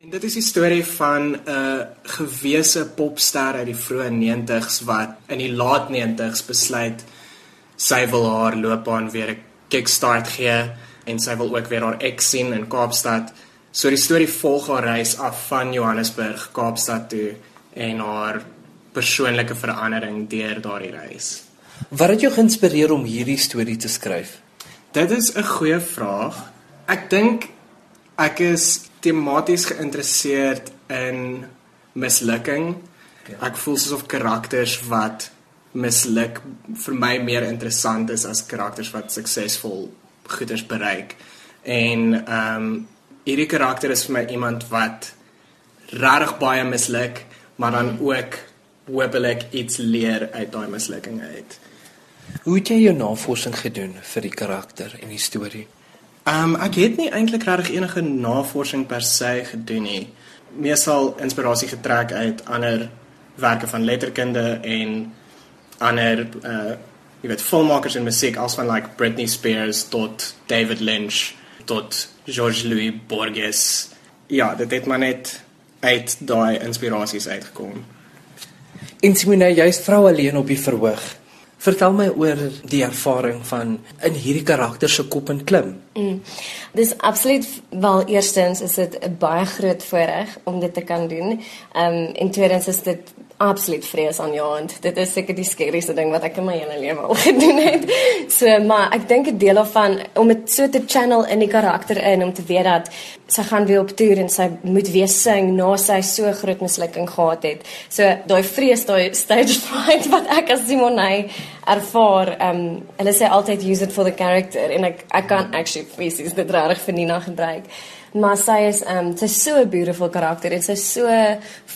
En dit is die storie van 'n uh, gewese popster uit die vroeë 90's wat in die laat 90's besluit sy wil haar loopbaan weer 'n kickstart gee en sy wil ook weer haar ex sien in Kaapstad. So die storie volg haar reis af van Johannesburg Kaapstad toe en haar persoonlike verandering deur daardie reis. Wat het jou geïnspireer om hierdie storie te skryf? Dit is 'n goeie vraag. Ek dink ek is tematies geïnteresseerd in mislukking. Ek voel soos of karakters wat misluk vir my meer interessant is as karakters wat suksesvol goeders bereik. En ehm um, hierdie karakter is vir my iemand wat regtig baie misluk, maar dan ook hoopelik iets leer uit daai mislukking uit. Hoe het jy jou navorsing gedoen vir die karakter en die storie? Ehm um, ek het nie eintlik regtig enige navorsing per se gedoen nie. Meestal inspirasie getrek uit ander werke van letterkunde en ander uh jy weet filmmakers en musiek as van like Britney Spears tot David Lynch tot George Louis Borges. Ja, dit het maar net uit daai inspirasies uitgekom. En Simone, jy's vrou alleen op die verhoog. Vertel my oor die ervaring van in hierdie karakter se kop en klim. Mm. Dis absoluut wel eerstens is dit 'n baie groot voorreg om dit te kan doen. Ehm um, en tweedens is dit absoluut vrees aan jou hand. Dit is seker die skerieste ding wat ek in my hele lewe al gedoen het. So, maar ek dink 'n deel daarvan om dit so te channel in die karakter in om te weet dat sy gaan weer op toer en sy moet weer sing na sy so groot mislukking gehad het. So, daai vrees, daai stage fright wat ek as Simone ervaar, ehm um, hulle sê altyd use it for the character en ek ek kan actually fisies dit reg vir Nina gebruik maar sy is ehm um, sy's so 'n beautiful karakter en sy's so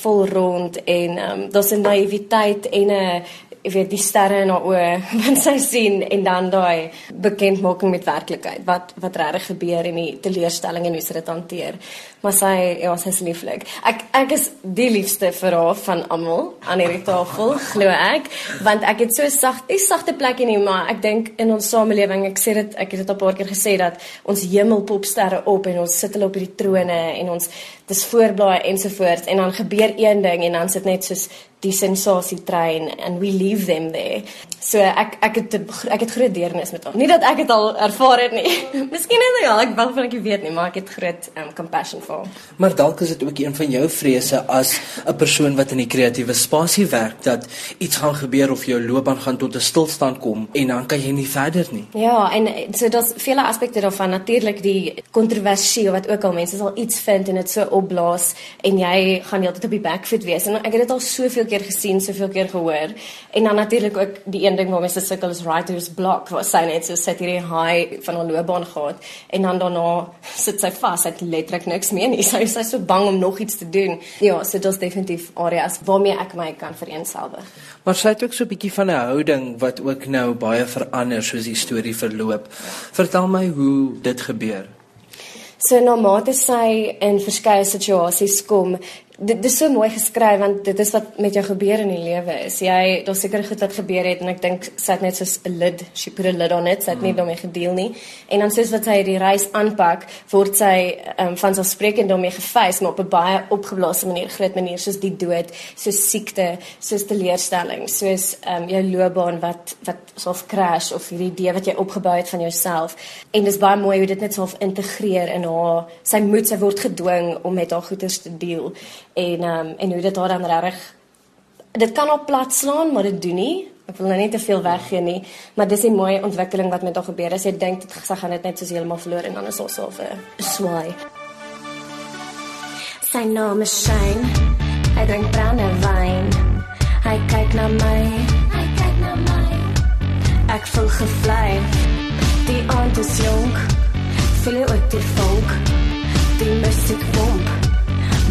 vol rond en ehm um, daar's 'n naïwiteit en 'n ek weet die sterre in haar oë wat sy sien en dan daai bekendmaking met werklikheid wat wat regtig gebeur en die teleurstelling en hoe sy dit hanteer maar sy ja, sy's lieflik. Ek ek is die liefste vir haar van almal aan hierdie tafel, glo ek, want ek het so sag, 'n sagte plekkie nie, maar ek dink in ons samelewing, ek sê dit, ek het dit al 'n paar keer gesê dat ons hemelpopsterre op en ons sit hulle op hierdie trone en ons dis voorblaai ensovoorts en dan gebeur een ding en dan sit net soos die sensasie trein and we leave them there. So ek ek het ek het groot deernis met hom. Nie dat ek dit al ervaar het nie. Miskien het hy al, ek wou van ek weet nie, maar ek het groot um, compassion vir hom. Maar dalk is dit ook een van jou vrese as 'n persoon wat in die kreatiewe spasie werk dat iets gaan gebeur of jou loopbaan gaan tot 'n stilstand kom en dan kan jy nie verder nie. Ja, en so daar's vele aspekte daarvan. Natuurlik die kontroversie wat ook al mense sal iets vind en dit so opblaas en jy gaan heeltyd op die backfoot wees. En ek het dit al soveel keer gesien, soveel keer gehoor. En dan natuurlik ook die een ding waarmee se sukkel is writer's block, waar sy net so sit hierdie high van haar loopbaan gehad en dan daarna sit sy vas, sy het letterlik niks meer nie. Sy is so bang om nog iets te doen. Ja, so dit is definitief areas waarmee ek my kan vereenselwig. Maar sy het ook so 'n bietjie van 'n houding wat ook nou baie verander soos die storie verloop. Vertel my hoe dit gebeur. So na mate sy in verskeie situasies kom, dit, dit is so mooi geskryf want dit is wat met jou gebeur in die lewe is. Jy daar's seker goed wat gebeur het en ek dink sy het net soos 'n lid, she put a lid on it, sy het mm. nie daarmee gedeel nie. En dan soos wat sy die reis aanpak, word sy um, van sy spreekend daarmee gefees maar op 'n baie opgeblaasde manier, groot manier soos die dood, soos siekte, soos teleurstelling, soos um, jou loopbaan wat wat soof crash of hierdie idee wat jy opgebou het van jouself. En dis baie mooi hoe dit net soof integreer in haar. Sy moet sy word gedwing om met haar goeters te deel en um, en hoe dit haar dan reg dit kan op plat slaan maar dit doen nie. Ek wil nou nie te veel weggee nie maar dis 'n mooi ontwikkeling wat met haar gebeur. As jy dink dit sy gaan dit net soos heeltemal verloor en dan is ons al 'n swaai. Sy naam is Shane. Hy drink brandewyn hy kyk na my. Hy kyk na my. Ek voel gevlei. Die aand is jonk. Voel jy ook die vonk? Die musiek pomp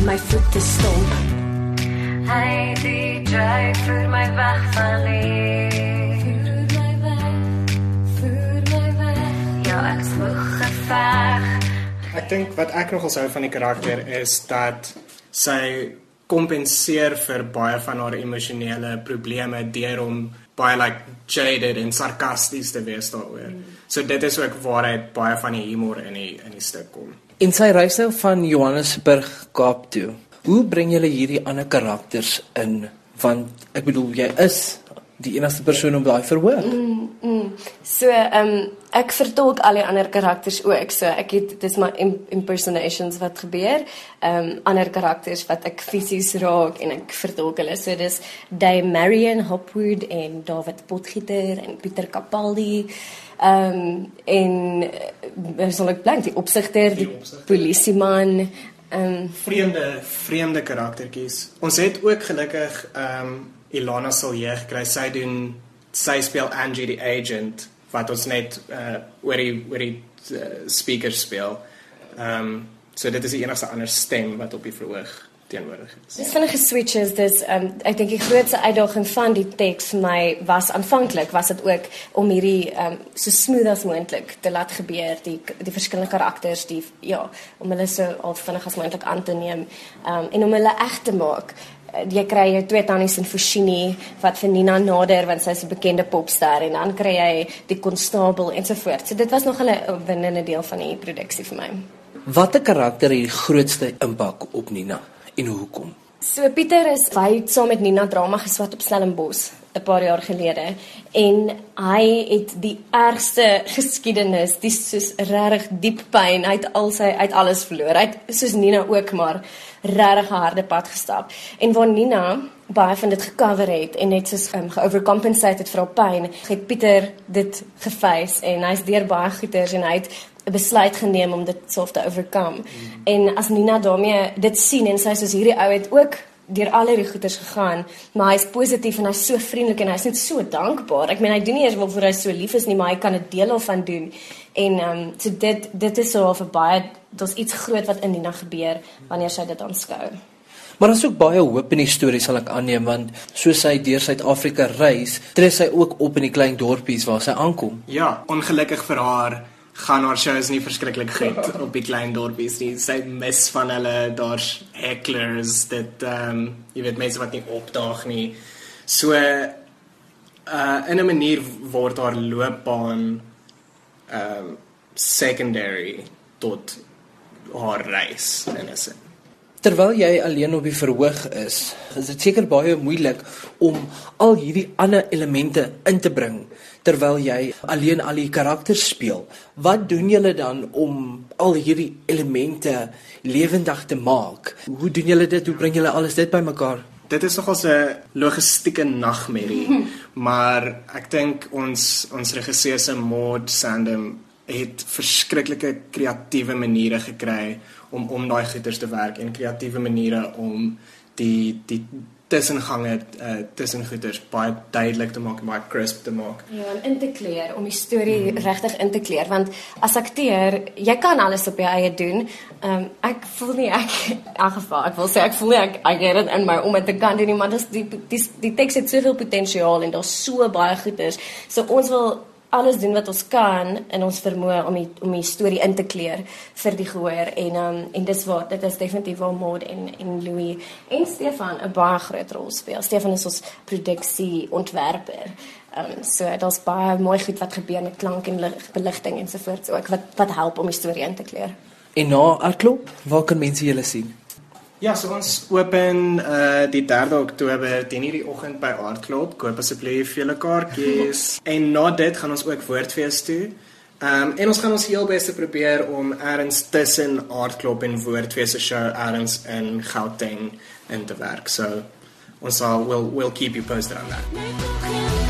my voete stomp. Hy DJ vir my weg van hier. Vir my weg. Vir my weg. Ja, ek smog geveg. Ek dink wat ek nogal sou van die karakter is dat sy kompenseer vir baie van haar emosionele probleme deur om baie like jaded en sarkasties te wees daaroor. Mm. So dit is ook waar hy baie van die humor in die in die stuk kom. In sy reis nou van Johannesburg Kaap toe. Hoe bring jy hierdie ander karakters in? Want ek bedoel jy is die enigste persoon om daai verhoog. Mm, mm. So, ehm um, ek vertolk al die ander karakters ook. So ek het dis maar impersonations wat gebeur. Ehm um, ander karakters wat ek fisies raak en ek vertolk hulle. So dis Dame Marion Hopwood en David Potgieter en Pieter Capaldi. Ehm um, en uh, sal ek blank die opsigter, die, die polisieman ehm um, vreemde vreemde karaktertjies. Ons het ook gelukkig ehm um, Ilana Silje gekry. Sy doen sy speel Angie die agent wat ons net uh oor die oor die uh, speaker speel. Ehm um, so dit is die enigste ander stem wat op die verhoog teenwoordig is. Dis vinnige switches. Dis ehm um, ek dink die grootste uitdaging van die teks my was aanvanklik was dit ook om hierdie ehm um, so smooth as moontlik te laat gebeur die die verskillende karakters die ja om hulle so al vinnig as moontlik aan te neem ehm um, en om hulle reg te maak jy kry jou twee tannies in Fushini wat vir Nina nader want sy's 'n bekende popster en dan kry jy die konstabel ensovoorts. So dit was nog 'n winnende deel van die produksie vir my. Watter karakter het die grootste impak op Nina en hoekom? So Pieter is het saam met Nina drama geswat op Stellenbosch 'n paar jaar gelede en hy het die ergste geskiedenis, die soos regtig diep pyn, hy het al sy uit alles verloor. Hy het soos Nina ook maar regtig harde pad gestap. En waar Nina baie van dit gecover het en net soos um, geovercompensated vir haar pyn, het Pieter dit geface en hy's deur baie goeters en hy het 'n besluit geneem om dit self te overcome. Mm. En as Nina daarmee dit sien en sy soos hierdie ou het ook deur al hierdie goeters gegaan, maar hy's positief en hy's so vriendelik en hy's net so dankbaar. Ek meen hy doen nie eers waarvoor hy so lief is nie, maar hy kan 'n deel daarvan doen. En ehm um, so dit dit is so 'n baie daar's iets groot wat in Nina gebeur wanneer sy dit aanskou. Maar daar's ook baie hoop in die storie sal ek aanneem want soos sy deur Suid-Afrika reis, tree sy ook op in die klein dorpies waar sy aankom. Ja, ongelukkig vir haar gaan haar shows nie verskriklik goed op die klein dorpies nie. Sy mis van hulle, daar's hecklers, dit ehm um, jy weet mense wat nie opdaag nie. So uh in 'n manier word haar loopbaan ehm um, secondary tot haar reis in 'n sin. Terwyl jy alleen op die verhoog is, is dit seker baie moeilik om al hierdie ander elemente in te bring terwyl jy alleen al die karakters speel. Wat doen julle dan om al hierdie elemente lewendig te maak? Hoe doen julle dit? Hoe bring julle alles dit bymekaar? Dit is nogals 'n logistieke nagmerrie, maar ek dink ons ons regisseur se Maud Sandham het verskriklike kreatiewe maniere gekry om om daai goeters te werk en kreatiewe maniere om die die tussengange uh, tussen goeters baie duidelik te maak, baie crisp te maak. Ja, en in te kleer om die storie mm. regtig in te kleer want as akteur, jy kan alles op jou eie doen. Ehm um, ek voel nie ek in elk geval, ek wil sê ek voel nie ek ek het dit in my om dit te kan doen nie, maar dis die die die teks het soveel potensiaal en daar's so baie goeters. So ons wil alles doen wat ons kan in ons vermoë om die, om die storie in te kleer vir die gehoor en um, en dis wat dit is definitief waar Maud en en Louis en Stefan 'n baie groot rol speel. Stefan is ons produksie ontwerper. Um, so daar's baie mooi goed wat gebeur met klank en beligting ensovoorts ook wat wat help om die storie in te kleer. En na Artklop, waar kan mense julle sien? Ja, so ons open uh die 3de Oktober 10:00 die oggend by Art Club. Koop asseblief julle kaartjies. en na dit gaan ons ook woordfees toe. Ehm um, en ons gaan ons heel bes te probeer om ergens tussen Art Club en woordfees se show ergens in Gauteng in te werk. So ons sal we'll we'll keep you posted on that.